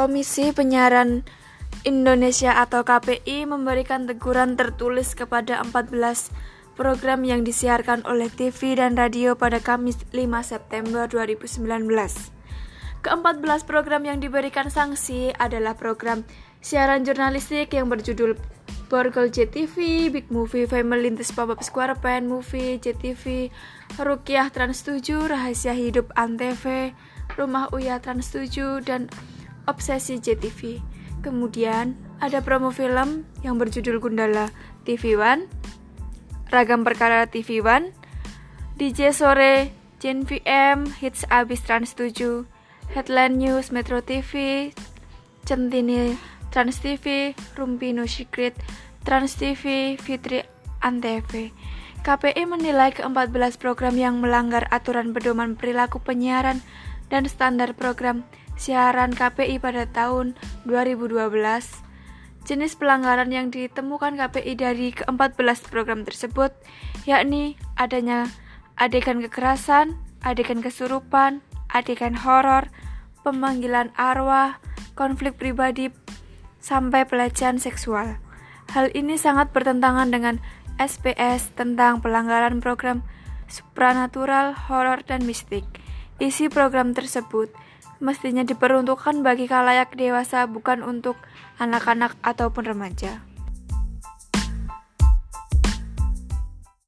Komisi Penyiaran Indonesia atau KPI memberikan teguran tertulis kepada 14 program yang disiarkan oleh TV dan radio pada Kamis 5 September 2019. Ke-14 program yang diberikan sanksi adalah program siaran jurnalistik yang berjudul Borgol JTV, Big Movie, Family Lintas Pop-Up Square Pen Movie, JTV, Rukiah Trans 7, Rahasia Hidup Antv, Rumah Uya Trans 7, dan Obsesi JTV. Kemudian ada promo film yang berjudul Gundala TV One, Ragam Perkara TV One, DJ Sore, Gen VM, Hits Abis Trans 7, Headline News Metro TV, Centini Trans TV, Rumpi No Secret, Trans TV, Fitri Antv. KPI menilai ke-14 program yang melanggar aturan pedoman perilaku penyiaran dan standar program siaran KPI pada tahun 2012 Jenis pelanggaran yang ditemukan KPI dari ke-14 program tersebut yakni adanya adegan kekerasan, adegan kesurupan, adegan horor, pemanggilan arwah, konflik pribadi, sampai pelecehan seksual. Hal ini sangat bertentangan dengan SPS tentang pelanggaran program supranatural, horor, dan mistik. Isi program tersebut mestinya diperuntukkan bagi kalayak dewasa bukan untuk anak-anak ataupun remaja.